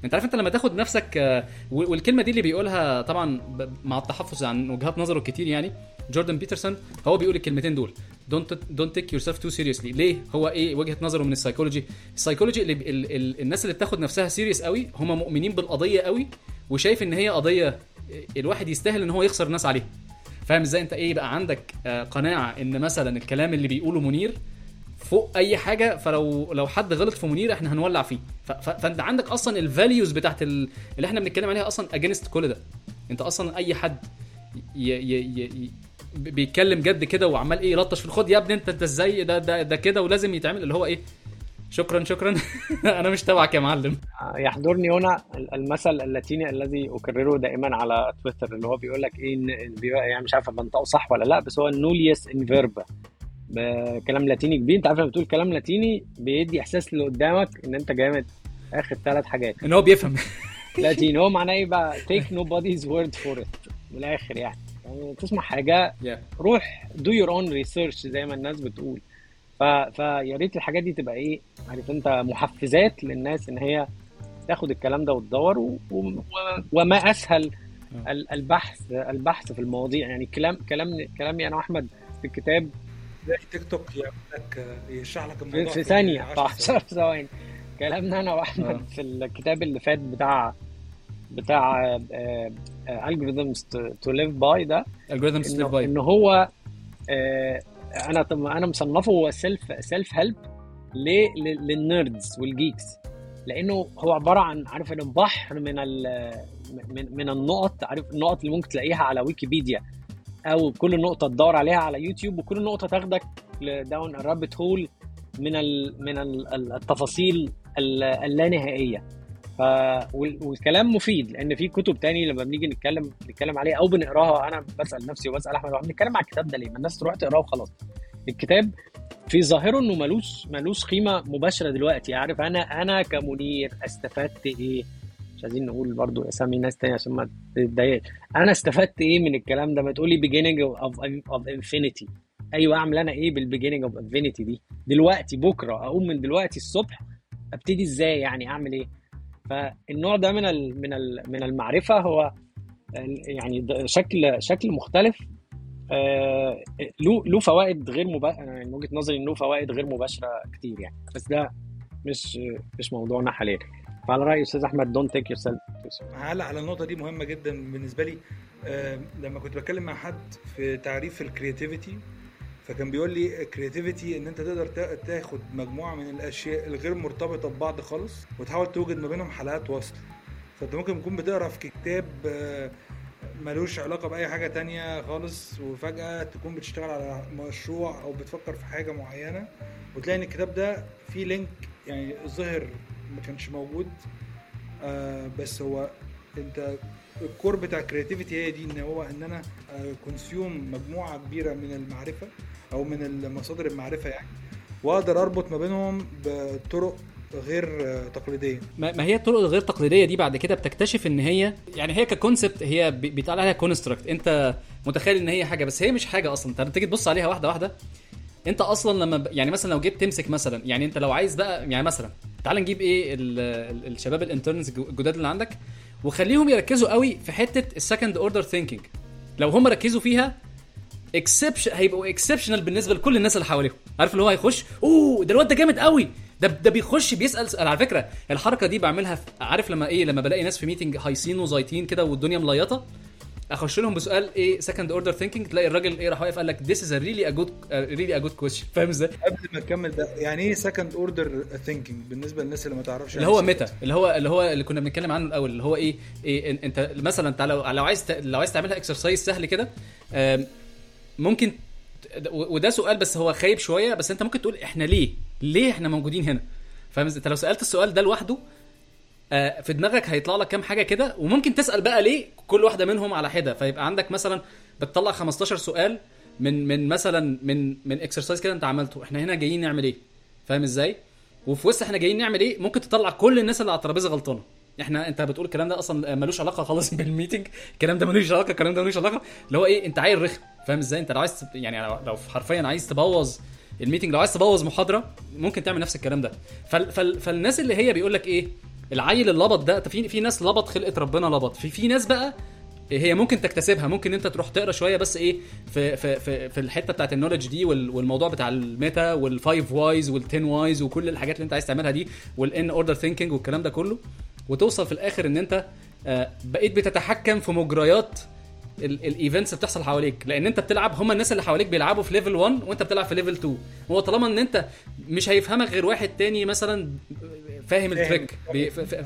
Speaker 2: انت عارف انت لما تاخد نفسك آه، والكلمة دي اللي بيقولها طبعا مع التحفظ عن وجهات نظره كتير يعني جوردن بيترسون هو بيقول الكلمتين دول don't don't take yourself too ليه؟ هو إيه وجهة نظره من ال psychology ال psychology اللي ال ال الناس اللي بتاخد نفسها serious قوي هم مؤمنين بالقضية قوي وشايف إن هي قضية الواحد يستاهل إن هو يخسر الناس عليها. فاهم إزاي انت إيه يبقى عندك آه، قناعة ان مثلا الكلام اللي بيقوله منير فوق أي حاجة فلو لو حد غلط في منير إحنا هنولع فيه. فانت عندك أصلا ال values بتاعت ال- اللي إحنا بنتكلم عليها أصلا against كل ده. انت أصلا أي حد ي ي ي بيتكلم جد كده وعمال إيه يلطش في الخد يا ابني انت انت إزاي؟ ده ده ده كده ولازم يتعمل. اللي هو إيه؟ شكرا شكرا. أنا مش تبعك يا معلم.
Speaker 3: يحضرني هنا المثل اللاتيني الذي أكرره دائما على تويتر اللي هو بيقول لك إيه يعني مش عارف بنطقه صح ولا لأ بس هو nullius in verba كلام لاتيني كبير. أنت عارف لما بتقول كلام لاتيني بيدي إحساس اللي قدامك إن أنت جامد آخر ثلاث حاجات.
Speaker 2: إن هو بيفهم.
Speaker 3: لاتيني هو معناه إيه بقى؟ take nobody's word for it. من الآخر يعني. يعني تسمع حاجة
Speaker 2: yeah.
Speaker 3: روح do your own research زي ما الناس بتقول. فيا ريت الحاجات دي تبقى إيه عارف انت محفزات للناس ان هي تاخد الكلام ده وتدور و... و... وما أسهل ال- البحث البحث في المواضيع. يعني كلام كلام كلامي أنا وأحمد في الكتاب
Speaker 1: زي تيك توك يعمل لك يشرح لك
Speaker 3: في,
Speaker 1: الموضوع
Speaker 3: في ثانية.
Speaker 1: 10
Speaker 3: في 10 ثواني. كلامنا أنا وأحمد
Speaker 2: آه.
Speaker 3: في الكتاب اللي فات بتاع بتاع Algorithms to Live By ده
Speaker 2: algorithms live
Speaker 3: إنه
Speaker 2: by.
Speaker 3: ان هو آه، أنا طب أنا مصنفه هو self self help لل nerds وال geeks لأنه هو عبارة عن عارف ان بحر من من, من النقط عارف النقط اللي ممكن تلاقيها على ويكيبيديا. أو كل نقطة تدور عليها على يوتيوب وكل نقطة تاخدك داون رابت هول من ال من ال التفاصيل ال- اللانهائيه ف وال- والكلام مفيد لأن في كتب تاني لما بنيجي نتكلم نتكلم عليها أو بنقراها أنا بسأل نفسي وبسأل أحمد إحنا بنتكلم على الكتاب ده ليه؟ ما الناس تروح تقراه وخلاص. الكتاب في ظاهره إنه ملوش ملوش قيمة مباشرة دلوقتي عارف؟ أنا أنا كمنير استفدت إيه؟ مش عايزين نقول برضو أسامي ناس تانية عشان ما تتضايقش. أنا استفدت إيه من الكلام ده؟ ما تقولي beginning of, of infinity. أيوه أعمل أنا إيه بال beginning of infinity دي؟ دلوقتي بكرة أقوم من دلوقتي الصبح أبتدي إزاي يعني؟ أعمل إيه؟ فالنوع ده من من من المعرفة هو يعني شكل شكل مختلف. آه، له له فوائد غير أنا من وجهة نظري إنه فوائد غير مباشرة كتير يعني. بس ده مش مش موضوعنا حاليا. فعلى رأي أستاذ أحمد don't take
Speaker 1: yourself على النقطة دي مهمة جدا بالنسبة لي. آه، لما كنت بتكلم مع حد في تعريف ال creativity فكان بيقول لي ال creativity ان انت تقدر تا- تاخد مجموعة من الأشياء الغير مرتبطة ببعض خالص وتحاول توجد ما بينهم حلقات وصل. فأنت ممكن تكون بتقرأ في كتاب آه، ملوش علاقة بأي حاجة تانية خالص وفجأة تكون بتشتغل على مشروع أو بتفكر في حاجة معينة وتلاقي إن الكتاب ده فيه link يعني ظهر ما كانش موجود. آه بس هو أنت ال core بتاع ال creativity هي دي إن هو إن أنا consume مجموعة كبيرة من المعرفة أو من مصادر المعرفة يعني وأقدر أربط ما بينهم بطرق غير تقليدية.
Speaker 2: ما هي الطرق الغير تقليدية دي بعد كده بتكتشف إن هي يعني هي ك concept هي بي- بيتقال عليها construct أنت متخيل إن هي حاجة بس هي مش حاجة أصلا. انت تيجي تبص عليها واحدة واحدة. أنت أصلا لما ب... يعني مثلا لو جيت تمسك مثلا يعني أنت لو عايز بقى يعني مثلا تعال نجيب إيه. ال- الشباب ال interns الجداد اللي عندك وخليهم يركزوا قوي في حتة ال second order thinking لو هم ركزوا فيها exception هيبقوا exceptional بالنسبة لكل الناس اللي حواليهم عارف اللي هو هيخش أوه ده الواد ده جامد قوي ده ده بيخش بيسأل سؤال على فكرة الحركة دي بعملها في عارف لما إيه لما بلاقي ناس في meeting هايصين وزايطين كده والدنيا مليطة أخش لهم بسؤال إيه second order thinking تلاقي الراجل إيه راح واقف قال لك a really a good uh, really a good question فاهم إزاي؟
Speaker 1: قبل ما نكمل ده يعني إيه second order thinking بالنسبة للناس اللي ما تعرفش
Speaker 2: اللي
Speaker 1: يعني
Speaker 2: هو. meta اللي هو اللي هو اللي كنا بنتكلم عنه الأول اللي هو إيه, إيه إنت مثلا انت لو عايز لو عايز تعملها exercise سهل كده ممكن وده سؤال بس هو خايب شوية بس أنت ممكن تقول إحنا ليه؟ ليه إحنا موجودين هنا؟ فاهم؟ أنت لو سألت السؤال ده لوحده آه، في دماغك هيطلع لك كام حاجة كده وممكن تسأل بقى ليه كل واحدة منهم على حدة فيبقى عندك مثلا بتطلع 15 سؤال من من مثلا من من exercise كده أنت عملته إحنا هنا جايين نعمل إيه فاهم إزاي وفي وسط إحنا جايين نعمل إيه ممكن تطلع كل الناس اللي على الترابيزة غلطانة إحنا انت بتقول الكلام ده أصلا ملوش علاقة خالص بال meeting الكلام ده ملوش علاقة الكلام ده ملوش علاقة. اللي هو إيه انت عيل رخم. فاهم إزاي؟ انت لو عايز يعني لو- حرفيا عايز تبوظ ال meeting لو عايز تبوظ محاضرة ممكن تعمل نفس الكلام ده. فال فال فالناس اللي هي بيقول لك إيه العيل اللبط ده في في ناس لبط خلقه ربنا لبط. في في ناس بقى هي ممكن تكتسبها. ممكن انت تروح تقرا شوية بس إيه في في في, في الحتة بتاعت ال knowledge دي وال- والموضوع بتاع ال meta وال five whys وال ten whys وكل الحاجات اللي انت عايز تعملها دي وال n order thinking والكلام ده كله. وتوصل في الآخر إن أنت آه، بقيت بتتحكم في مجريات ال events اللي بتحصل حواليك. لأن أنت بتلعب هم الناس اللي حواليك بيلعبوا في level 1 وأنت بتلعب في level 2 هو طالما إن أنت مش هيفهمك غير واحد تاني مثلا فاهم ال trick بي- ف- ف-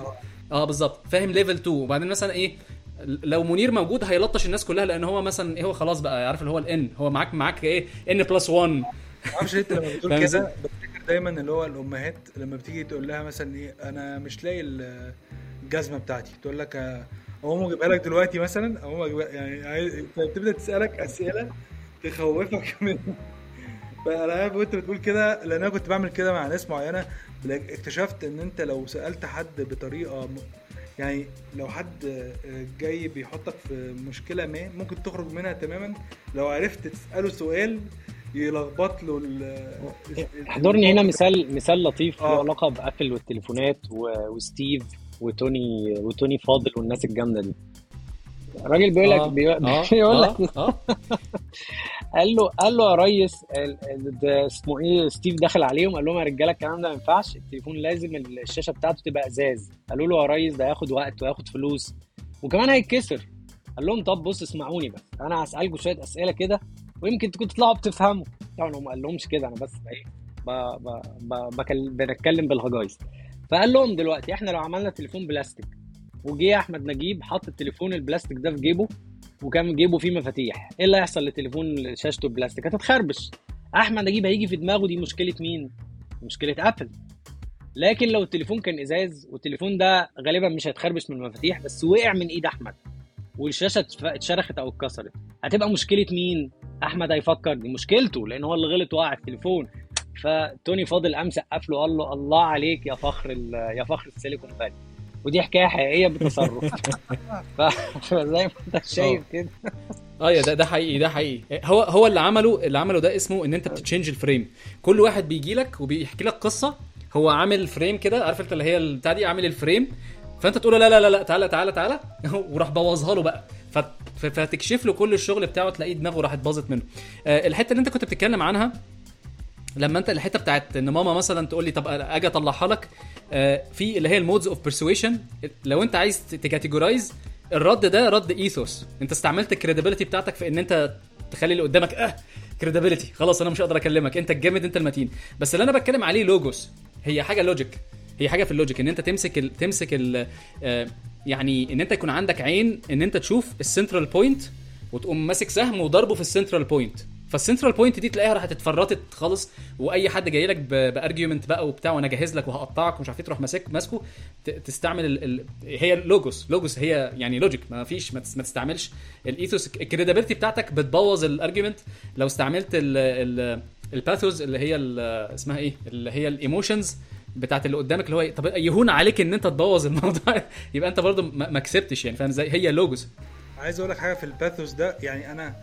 Speaker 2: آه بالظبط. فاهم level 2 وبعدين مثلا إيه لو منير موجود هيلطش الناس كلها لأن هو مثلا إيه هو خلاص بقى عارف اللي هو ال n هو معاك معاك إيه n plus 1
Speaker 1: ما أعرفش انت لما بتقول كده دايما اللي هو الأمهات لما بتيجي تقول لها مثلا إيه أنا مش لاقي ال- الجزمة بتاعتي. تقول لك اقوم اجيبها لك دلوقتي مثلا؟ اقوم يعني بتبدا تسألك أسئلة تخوفك من فأنا وأنت بتقول كده لأن أنا كنت بعمل كده مع ناس معينة اكتشفت إن أنت لو سألت حد بطريقة. يعني لو حد آه، جاي بيحطك في مشكلة ما ممكن تخرج منها تماما. لو عرفت تسأله سؤال يلخبط له ال-
Speaker 3: احضرني هنا مثال مثال لطيف
Speaker 1: آه.
Speaker 3: له علاقة بأبل والتليفونات و- وستيف وتوني وتوني فاضل والناس الجامدة دي. الراجل بيقول لك
Speaker 2: آه،
Speaker 3: بيقول
Speaker 2: آه.
Speaker 3: بيقول لك
Speaker 2: آه. آه.
Speaker 3: قال له قال له يا ريس ال- ال- ده اسمه إيه؟ ستيف دخل عليهم قال لهم يا رجالة الكلام ده ما ينفعش التليفون لازم الشاشة بتاعته تبقى إزاز. قالوا له يا ريس ده هياخد وقت وهياخد فلوس وكمان هيتكسر. قال لهم طب بص اسمعوني بس أنا هسالكم شوية أسئلة كده ويمكن تكونوا تطلعوا بتفهموا. طبعا هو ما قالهمش كده أنا بس إيه بنتكلم بالهجايز. فقال لهم دلوقتي إحنا لو عملنا تليفون بلاستيك وجه أحمد نجيب حط التليفون البلاستيك ده في جيبه وكان جيبه فيه مفاتيح إيه اللي هيحصل لتليفون شاشته بلاستيك؟ هتتخربش. أحمد نجيب هيجي في دماغه دي مشكلة مين؟ مشكلة أبل. لكن لو التليفون كان إزاز والتليفون ده غالبا مش هيتخربش من المفاتيح بس وقع من إيد أحمد. والشاشه اتشرخت أو اتكسرت. هتبقى مشكله مين؟ احمد هيفكر دي مشكلته لأن هو اللي غلط وقع التليفون. فتوني فاضل قام سقف له قال له الله عليك يا فخر يا فخر السيليكون فالي. ودي حكايه حقيقيه بتصرف. فزي ما انت شايف كده.
Speaker 2: آه يا ده ده حقيقي ده حقيقي. هو هو اللي عمله اللي عمله ده اسمه ان انت بت change ال frame. كل واحد بيجي لك وبيحكي لك قصة هو عامل frame كده عارف انت اللي هي البتاع دي؟ عامل ال frame. فانت تقول له لا لا لا تعالى تعالى تعالى وراح بوظها له بقى. فتكشف له كل الشغل بتاعه تلاقيه دماغه راحت باظت منه. آه، الحتة اللي انت كنت بتتكلم عنها لما انت الحتة بتاعت ان ماما مثلا تقول لي طب أجي اطلعها لك آه، في اللي هي ال modes of persuasion لو انت عايز ت categorize الرد ده رد ethos انت استعملت ال credibility بتاعتك في ان انت تخلي اللي قدامك آه credibility خلاص أنا مش هقدر اكلمك انت الجامد انت المتين. بس اللي أنا بتكلم عليه logos هي حاجة logic هي حاجة في ال logic إن أنت تمسك ال تمسك ال آه، يعني إن أنت يكون عندك عين إن أنت تشوف ال central point وتقوم ماسك سهم وضربه في ال central point فال central point دي تلاقيها راحت اتفرطت خالص وأي حد جاي لك ب argument بقى وبتاع وأنا جاهز لك وهقطعك ومش عارف إيه تروح ماسك ماسكه تستعمل ال... ال... هي logos logos هي يعني logic ما فيش ما, تس... ما تستعملش. ال ethos ال credibility بتاعتك بتبوظ ال argument لو استعملت ال... ال... ال pathos اللي هي. اسمها إيه؟ اللي هي ال emotions بتاعت اللي قدامك اللي هو إيه؟ طب يهون عليك إن أنت تبوظ الموضوع. يبقى أنت برضو ما كسبتش يعني فاهم؟ إزاي هي logos.
Speaker 1: عايز أقول لك حاجة في ال pathos ده يعني أنا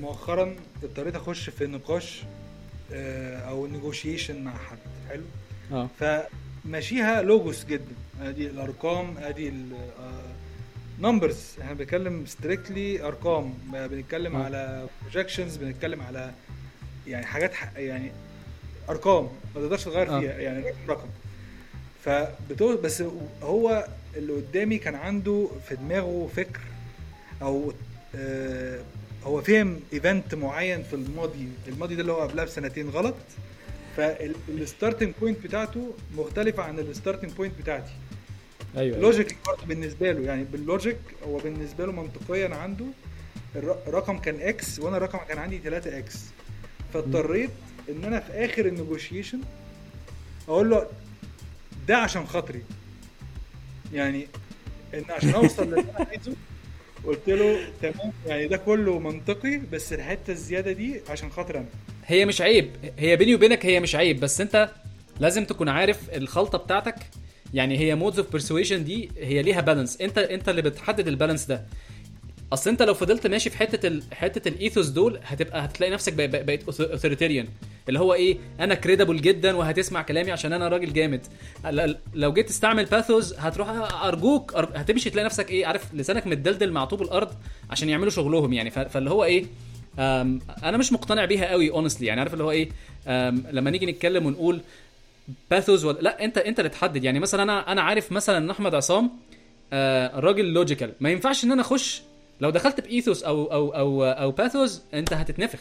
Speaker 1: مؤخرا اضطريت أخش في نقاش آه، أو نيجوشيشن مع حد حلو؟
Speaker 2: آه.
Speaker 1: فماشيها logos جدا. أدي الأرقام أدي numbers إحنا بنتكلم strictly أرقام. بنتكلم
Speaker 2: آه.
Speaker 1: على projections بنتكلم على يعني حاجات يعني أرقام ما تقدرش تغير
Speaker 2: آه.
Speaker 1: فيها يعني رقم فبتقول بس هو اللي قدامي كان عنده في دماغه فكر أو آه هو فهم event معين في الماضي الماضي ده اللي هو قبلها بسنتين غلط فال starting point بتاعته مختلفة عن ال starting point بتاعتي
Speaker 2: أيوه أيوة.
Speaker 1: logic برضه بالنسبة له يعني بال logic هو بالنسبة له منطقيا عنده الر- الرقم كان X وأنا الرقم كان عندي 3 X فاضطريت إن أنا في آخر النيجوشيشن أقول له ده عشان خاطري. يعني إن عشان أوصل للي أنا عايزه قلت له تمام يعني ده كله منطقي بس الحتة الزيادة دي عشان خاطر أنا.
Speaker 2: هي مش عيب. هي بيني وبينك هي مش عيب بس أنت لازم تكون عارف الخلطة بتاعتك. يعني هي modes of persuasion دي هي ليها balance أنت أنت اللي بتحدد ال balance ده. أصل أنت لو فضلت ماشي في حتة ال... حتة ال ethos دول هتبقى هتلاقي نفسك بق- بق- بقيت authoritarian اللي هو إيه؟ أنا credible جدا وهتسمع كلامي عشان أنا راجل جامد. لو جيت تستعمل pathos هتروح أرجوك أر- هتمشي تلاقي نفسك إيه؟ عارف لسانك متدلدل مع طوب الأرض عشان يعملوا شغلهم يعني. ف... فاللي هو إيه؟ أنا مش مقتنع بيها قوي honestly يعني. عارف اللي هو إيه؟ لما نيجي نتكلم ونقول pathos ولا لا انت أنت اللي تحدد. يعني مثلا أنا أنا عارف مثلا إن أحمد عصام آه راجل logical ما ينفعش إن أنا أخش لو دخلت ب ethos أو أو أو أو باثوز أنت هتتنفخ.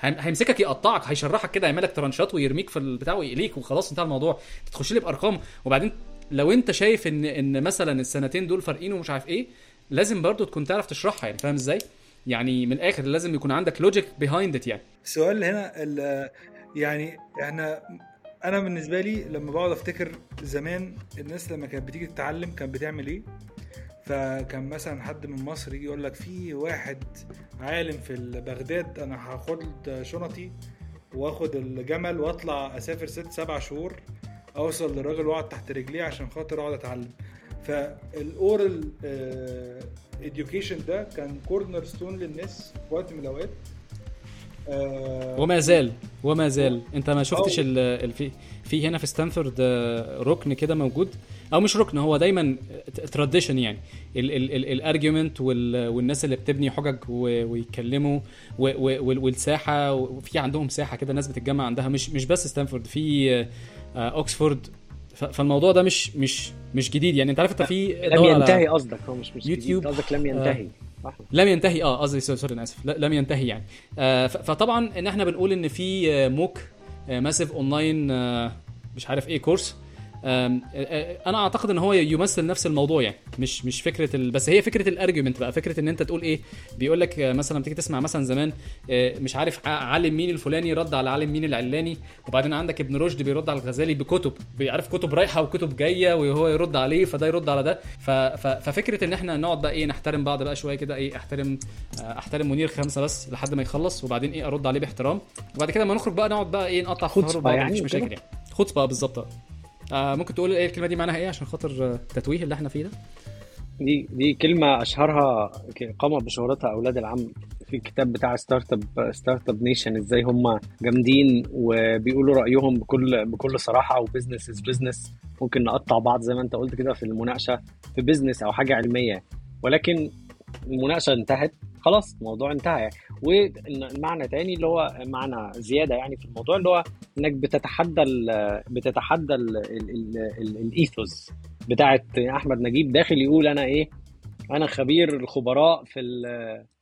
Speaker 2: هيم- هيمسكك يقطعك هيشرحك كده يعملك ترانشات ويرميك في البتاع ويقليك وخلاص انتهى الموضوع. تخش لي بأرقام. وبعدين لو انت شايف ان إن مثلا السنتين دول فارقين ومش عارف إيه لازم برضو تكون تعرف تشرحها يعني فاهم إزاي؟ يعني من الآخر لازم يكون عندك logic behind it يعني.
Speaker 1: السؤال هنا يعني إحنا أنا بالنسبة لي لما بقعد أفتكر زمان الناس لما كانت بتيجي تتعلم كانت بتعمل إيه؟ فكان مثلا حد من مصر يجي يقول لك في واحد عالم في بغداد أنا هاخد شنطي وآخد الجمل وأطلع أسافر ست سبع شهور أوصل للراجل وأقعد تحت رجليه عشان خاطر أقعد أتعلم. فال oral education ده كان cornerstone للناس في وقت من الأوقات. آه،
Speaker 2: وما زال وما زال. أنت ما شفتش ال ال- في هنا في ستانفورد آه، ركن كده موجود. أو مش ركن هو دايما tradition يعني. ال argument والناس اللي بتبني حجج ويتكلموا والساحة. وفي عندهم ساحة كده ناس بتتجمع عندها. مش مش بس ستانفورد في آه، آه، اوكسفورد ف- فالموضوع ده مش مش مش جديد يعني. أنت عارف أنت في
Speaker 3: لم ينتهي قصدك. هو مش مش
Speaker 2: يوتيوب.
Speaker 3: قصدك لم ينتهي. صح.
Speaker 2: لم ينتهي. آه قصدي sorry أنا آسف. لم ينتهي يعني. آه فطبعا إن إحنا بنقول إن في آه، MOOC massive online آه مش عارف إيه course آه، آه، أنا أعتقد إن هو يمثل نفس الموضوع يعني مش مش فكرة ال... بس هي فكرة ال argument بقى فكرة إن أنت تقول إيه بيقول لك مثلا بتيجي تسمع مثلا زمان مش عارف عالم مين الفلاني رد على عالم مين العلاني وبعدين عندك ابن رشد بيرد على الغزالي بكتب بيعرف كتب رايحة وكتب جاية وهو يرد عليه فده يرد على ده. ف... ف... ففكرة إن إحنا نقعد بقى إيه نحترم بعض بقى شوية كده إيه أحترم أحترم منير خمسة بس لحد ما يخلص وبعدين إيه أرد عليه باحترام. وبعد كده لما نخرج بقى نقعد بقى إيه نقطع بعض
Speaker 3: يعني وكده؟
Speaker 2: مشاكل يعني. خطبة بالظبط. آه ممكن تقول إيه الكلمة دي معناها إيه عشان خاطر آه، التتويه اللي إحنا فيه ده؟
Speaker 3: دي دي كلمة أشهرها ك- قام بشهرتها أولاد العم في الكتاب بتاع Start-Up Start-Up Nation إزاي هم جامدين وبيقولوا رأيهم بكل بكل صراحة و business is business ممكن نقطع بعض زي ما أنت قلت كده في المناقشة في business أو حاجة علمية. ولكن المناقشة انتهت. خلاص الموضوع انتهى. يعني والمعنى تاني اللي هو معنى زيادة يعني في الموضوع اللي هو إنك بتتحدى ال بتتحدى الإيثوس بتاعت أحمد نجيب داخل يقول أنا إيه؟ أنا خبير الخبراء في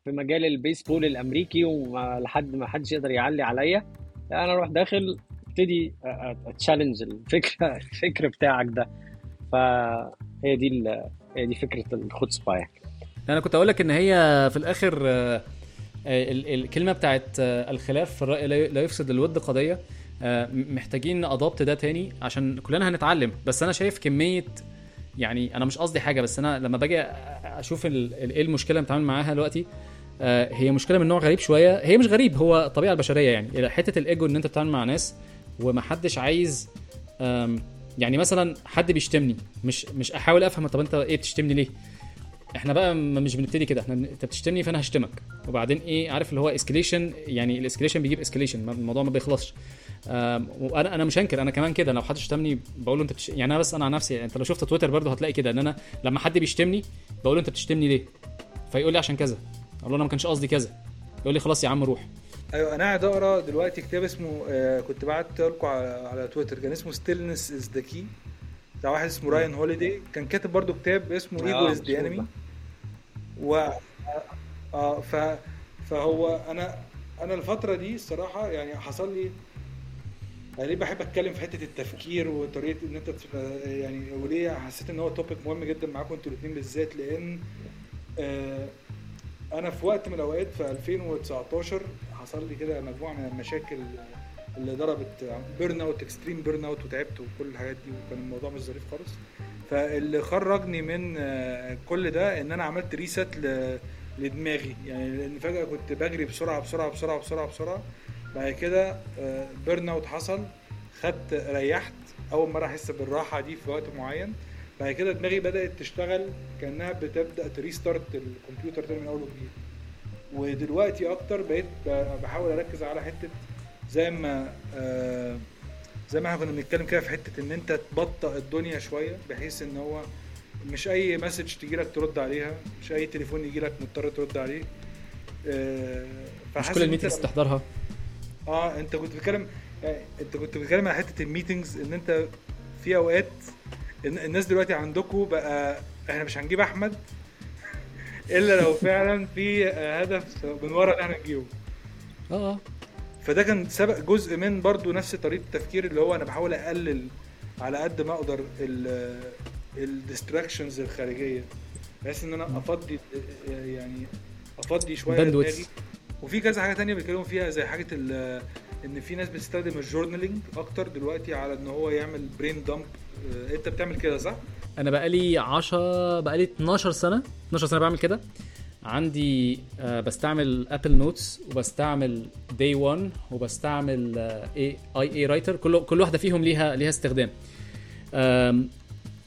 Speaker 3: في مجال البيسبول الأمريكي ولحد ما حدش يقدر يعلي عليا. أنا أروح داخل أبتدي أتشالنج الفكرة الفكر بتاعك ده. فهي دي هي دي فكرة الخطسبه
Speaker 2: أنا كنت أقول لك إن هي في الآخر الكلمة بتاعت الخلاف في الرأي لا يفسد الود قضية محتاجين ادابت ده تاني عشان كلنا هنتعلم. بس أنا شايف كمية يعني أنا مش قصدي حاجة بس أنا لما باجي أشوف إيه المشكلة اللي بتعامل معاها دلوقتي هي مشكلة من نوع غريب شوية. هي مش غريب هو الطبيعه البشرية يعني. حتة الإيجو إن أنت بتتعامل مع ناس ومحدش عايز يعني مثلا حد بيشتمني مش مش أحاول أفهم طب أنت إيه بتشتمني ليه؟ إحنا بقى مش بنبتدي كده إحنا انت بتشتمني فانا هشتمك. وبعدين إيه عارف اللي هو escalation يعني ال escalation بيجيب escalation الموضوع ما بيخلصش. وأنا أنا مش هنكر أنا كمان كده لو حد شتمني بقول له انت بتش... يعني أنا بس أنا عن نفسي يعني انت لو شفت تويتر برضه هتلاقي كده ان أنا لما حد بيشتمني بقول له انت بتشتمني ليه؟ فيقول لي عشان كذا. أقول له أنا ما كانش قصدي كذا. يقول لي خلاص يا عم روح.
Speaker 1: أيوه أنا قاعد أقرأ دلوقتي كتاب اسمه آه كنت بعت لكم على, على تويتر كان اسمه Stillness Is the Key بتاع واحد اسمه راين هوليدي كان كاتب برضه كتاب اسمه Ego Is the Enemy و آه ف فهو أنا أنا الفترة دي الصراحة يعني حصل لي يعني ليه بحب أتكلم في حتة التفكير وطريقة إن أنت يعني وليه حسيت إن هو topic مهم جدا معاكم أنتوا الاثنين بالذات؟ لأن آه أنا في وقت من الأوقات في 2019 حصل لي كده مجموعة من المشاكل اللي ضربت burnout extreme burnout وتعبت وكل الحاجات دي وكان الموضوع مش ظريف خالص. فاللي خرجني من كل ده إن أنا عملت reset لدماغي. يعني لأن فجأة كنت بجري بسرعة بسرعة بسرعة بسرعة بسرعة. بعد كده burnout حصل. خدت ريحت. أول مرة أحس بالراحة دي في وقت معين. بعد كده دماغي بدأت تشتغل كأنها بتبدأ ت restart الكمبيوتر تاني من أول وجديد. ودلوقتي أكتر بقيت بحاول أركز على حتة زي ما آه زي ما إحنا كنا بنتكلم كده في حتة إن أنت تبطئ الدنيا شوية بحيث إن هو مش أي message تجي لك ترد عليها مش أي تليفون يجي لك مضطر ترد عليه.
Speaker 2: آه مش كل ال meetings تحضرها
Speaker 1: آه أنت كنت بتتكلم يعني أنت كنت بتتكلم على حتة ال meetings إن أنت في أوقات الناس دلوقتي عندكم بقى إحنا مش هنجيب أحمد إلا لو فعلا في هدف من ورا اللي إحنا نجيبه.
Speaker 2: آه.
Speaker 1: فده كان سبق جزء من برضو نفس طريقة التفكير اللي هو أنا بحاول أقلل على قد ما أقدر ال distractions الخارجية بحيث إن أنا أفضي يعني أفضي شوية دماغي. وفي كذا حاجة تانية بيتكلموا فيها زي حاجة إن في ناس بتستخدم ال journaling أكتر دلوقتي على إن هو يعمل brain dump أنت بتعمل كده صح؟
Speaker 2: أنا بقالي 10 بقالي 12 سنة 12 سنة بعمل كده. عندي آه بستعمل Apple Notes وبستعمل Day One وبستعمل iA iA Writer كل كل واحدة فيهم ليها ليها استخدام.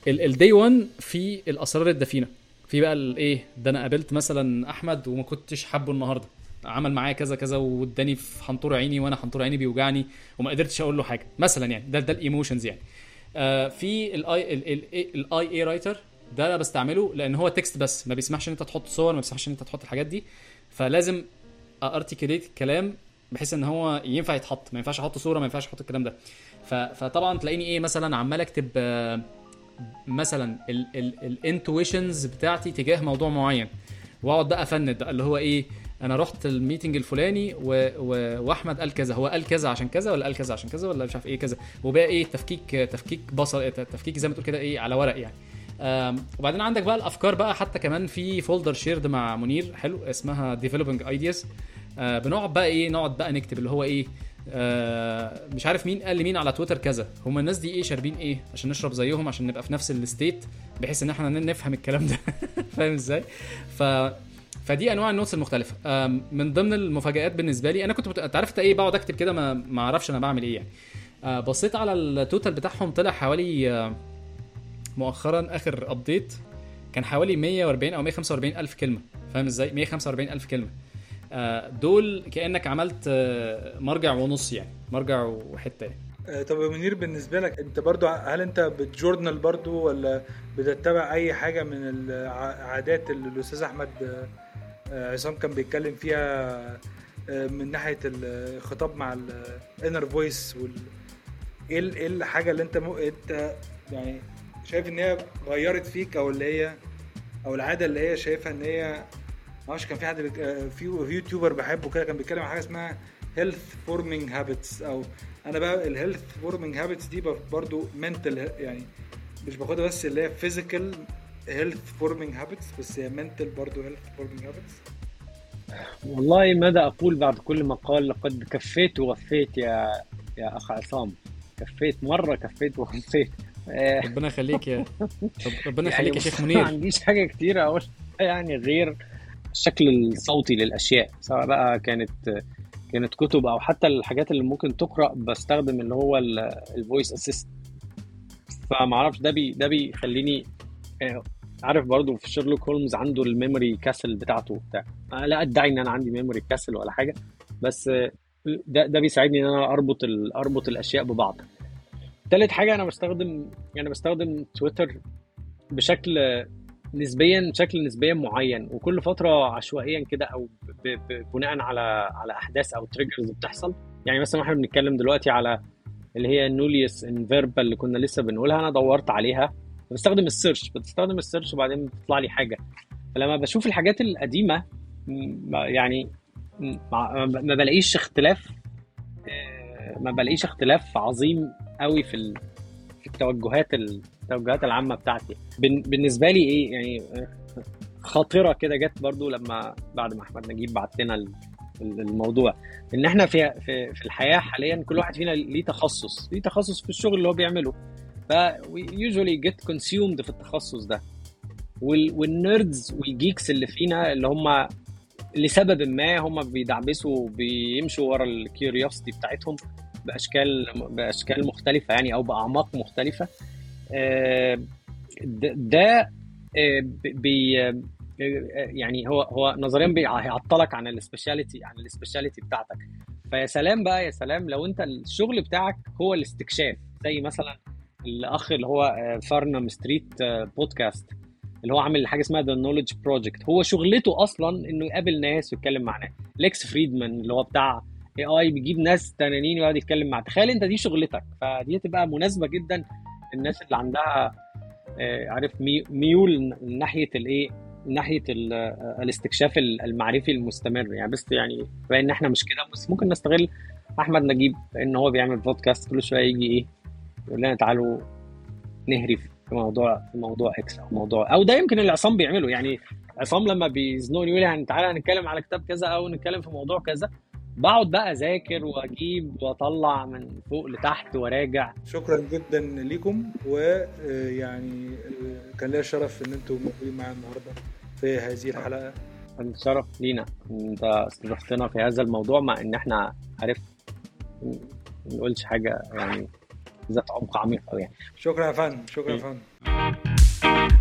Speaker 2: ال Day One في الأسرار الدفينة. في بقى الايه ده أنا قابلت مثلا أحمد وما كنتش حابه النهارده. عمل معايا كذا كذا واداني في حنطور عيني وأنا حنطور عيني بيوجعني وما قدرتش أقول له حاجة. مثلا يعني ده ده ال emotions يعني. آه في ال ال iA Writer ده أنا بستعمله لأن هو text بس ما بيسمحش ان انت تحط صور ما بيسمحش ان انت تحط الحاجات دي. فلازم articulate الكلام بحيث إن هو ينفع يتحط. ما ينفعش أحط صورة ما ينفعش أحط الكلام ده. فطبعا تلاقيني إيه مثلا عمال أكتب آه مثلا ال intuitions بتاعتي تجاه موضوع معين. واقعد بقى أفند اللي هو إيه أنا رحت ال meeting الفلاني و... و... وأحمد قال كذا. هو قال كذا عشان كذا ولا قال كذا عشان كذا ولا مش عارف إيه كذا؟ وبقى إيه تفكيك تفكيك بصر تفكيك زي ما تقول كده إيه على ورق يعني. وبعدين عندك بقى الأفكار بقى حتى كمان في folder shared مع منير حلو اسمها developing ideas آه بنقعد بقى إيه نقعد بقى نكتب اللي هو إيه آه مش عارف مين قال لمين على تويتر كذا. هم الناس دي إيه شاربين إيه عشان نشرب زيهم عشان نبقى في نفس ال state بحيث إن إحنا نفهم الكلام ده. فاهم إزاي؟ ف فدي أنواع ال notes المختلفة. من ضمن المفاجآت بالنسبة لي أنا كنت مت... عارف أنت إيه بقعد أكتب كده ما أعرفش أنا بعمل إيه يعني. آه بصيت على ال total بتاعهم طلع حوالي مؤخرا آخر update كان حوالي 140 أو 145 ألف كلمة. فاهم إزاي؟ 145 ألف كلمة. آه، دول كأنك عملت آه، مرجع ونص يعني مرجع وحتة يعني.
Speaker 1: آه، طب يا منير بالنسبة لك انت برضو هل انت بت journal برضو ولا بتتبع أي حاجة من العادات اللي الأستاذ أحمد عصام كان بيتكلم فيها من ناحية الخطاب مع ال inner voice وال إيه ال- إيه الحاجة اللي انت. انت يعني شايف إن هي غيرت فيك أو اللي هي أو العادة اللي هي شايفها إن هي معرفش كان في حد بيك... آه، في YouTuber بحبه كده كان بيتكلم عن حاجة اسمها health forming habits أو أنا بقى ال health forming habits دي برضو mental يعني مش باخدها بس اللي هي physical health forming habits بس هي mental برضو health forming habits
Speaker 3: والله ماذا أقول بعد كل ما قال لقد كفيت ووفيت يا يا أخ عصام. كفيت مرة كفيت ووفيت آه،
Speaker 2: ربنا يخليك يا رب- ربنا
Speaker 3: يعني
Speaker 2: يخليك يا شيخ
Speaker 3: ما
Speaker 2: منير.
Speaker 3: عنديش حاجة كتير أقول يعني غير الشكل الصوتي للأشياء سواء بقى كانت كانت كتب أو حتى الحاجات اللي ممكن تقرأ بستخدم اللي هو ال voice assist فما أعرفش ده بي ده بيخليني آه، عارف برضو في شيرلوك هولمز عنده ال memory castle بتاعته وبتاع. لا أدعي إن أنا عندي memory castle ولا حاجة بس ده ده بيساعدني إن أنا أربط أربط الأشياء ببعض. تالت حاجة أنا بستخدم يعني بستخدم تويتر بشكل نسبيا شكل نسبيا معين وكل فترة عشوائيا كده أو بناء على على أحداث أو triggers بتحصل. يعني مثلا إحنا بنتكلم دلوقتي على اللي هي nullius in verba اللي كنا لسه بنقولها أنا دورت عليها. بستخدم ال search بتستخدم ال search وبعدين بتطلع لي حاجة. فلما بشوف الحاجات القديمة يعني ما بلاقيش اختلاف آه، ما بلاقيش اختلاف عظيم قوي في في التوجهات التوجهات العامة بتاعتي. بالنسبة لي إيه يعني خاطرة كده جت برضو لما بعد ما أحمد نجيب بعت لنا ال- ال- الموضوع. إن إحنا في في الحياة حاليا كل واحد فينا ليه تخصص ليه تخصص في الشغل اللي هو بيعمله. ف usually get consumed في التخصص ده. وال وال nerds وال geeks اللي فينا اللي هم لسبب ما هم بيدعبسوا بيمشوا ورا ال curiosity بتاعتهم بأشكال بأشكال مختلفة يعني أو بأعماق مختلفة. آه، ده آه، بي آه، يعني هو هو نظريا بي- هيعطلك عن ال speciality عن ال speciality بتاعتك. فيا سلام بقى يا سلام لو أنت الشغل بتاعك هو الاستكشاف زي مثلا الأخ اللي هو Farnam Street podcast اللي هو عامل حاجة اسمها The Knowledge Project هو شغلته أصلا إنه يقابل ناس ويتكلم مع ناس ليكس فريدمان اللي هو بتاع AI بيجيب ناس تنانين ويقعد يتكلم مع تخيل انت دي شغلتك. فدي هتبقى مناسبة جدا للناس اللي عندها آه، عارف مي- ميول ناحية الايه ناحية آه، الاستكشاف المعرفي المستمر. يعني بس يعني إن إحنا مش كده بس ممكن نستغل أحمد نجيب إن هو بيعمل بودكاست كل شوية يجي إيه يقول لنا تعالوا نهري في موضوع في موضوع X أو موضوع أو ده يمكن اللي عصام بيعمله. يعني عصام لما بيزنوني يقول يعني تعالى هنتكلم على كتاب كذا أو نتكلم في موضوع كذا. بقعد بقى أذاكر وأجيب وأطلع من فوق لتحت وراجع
Speaker 1: شكرا جدا ليكم ويعني كان ليا الشرف إن أنتم موجودين معايا النهارده في هذه الحلقة.
Speaker 3: الشرف لينا. إن أنت استضفتنا في هذا الموضوع مع إن إحنا عارف ما نقولش حاجة يعني ذات عمق عميق قوي يعني.
Speaker 1: شكرا يا فندم شكرا يا فندم.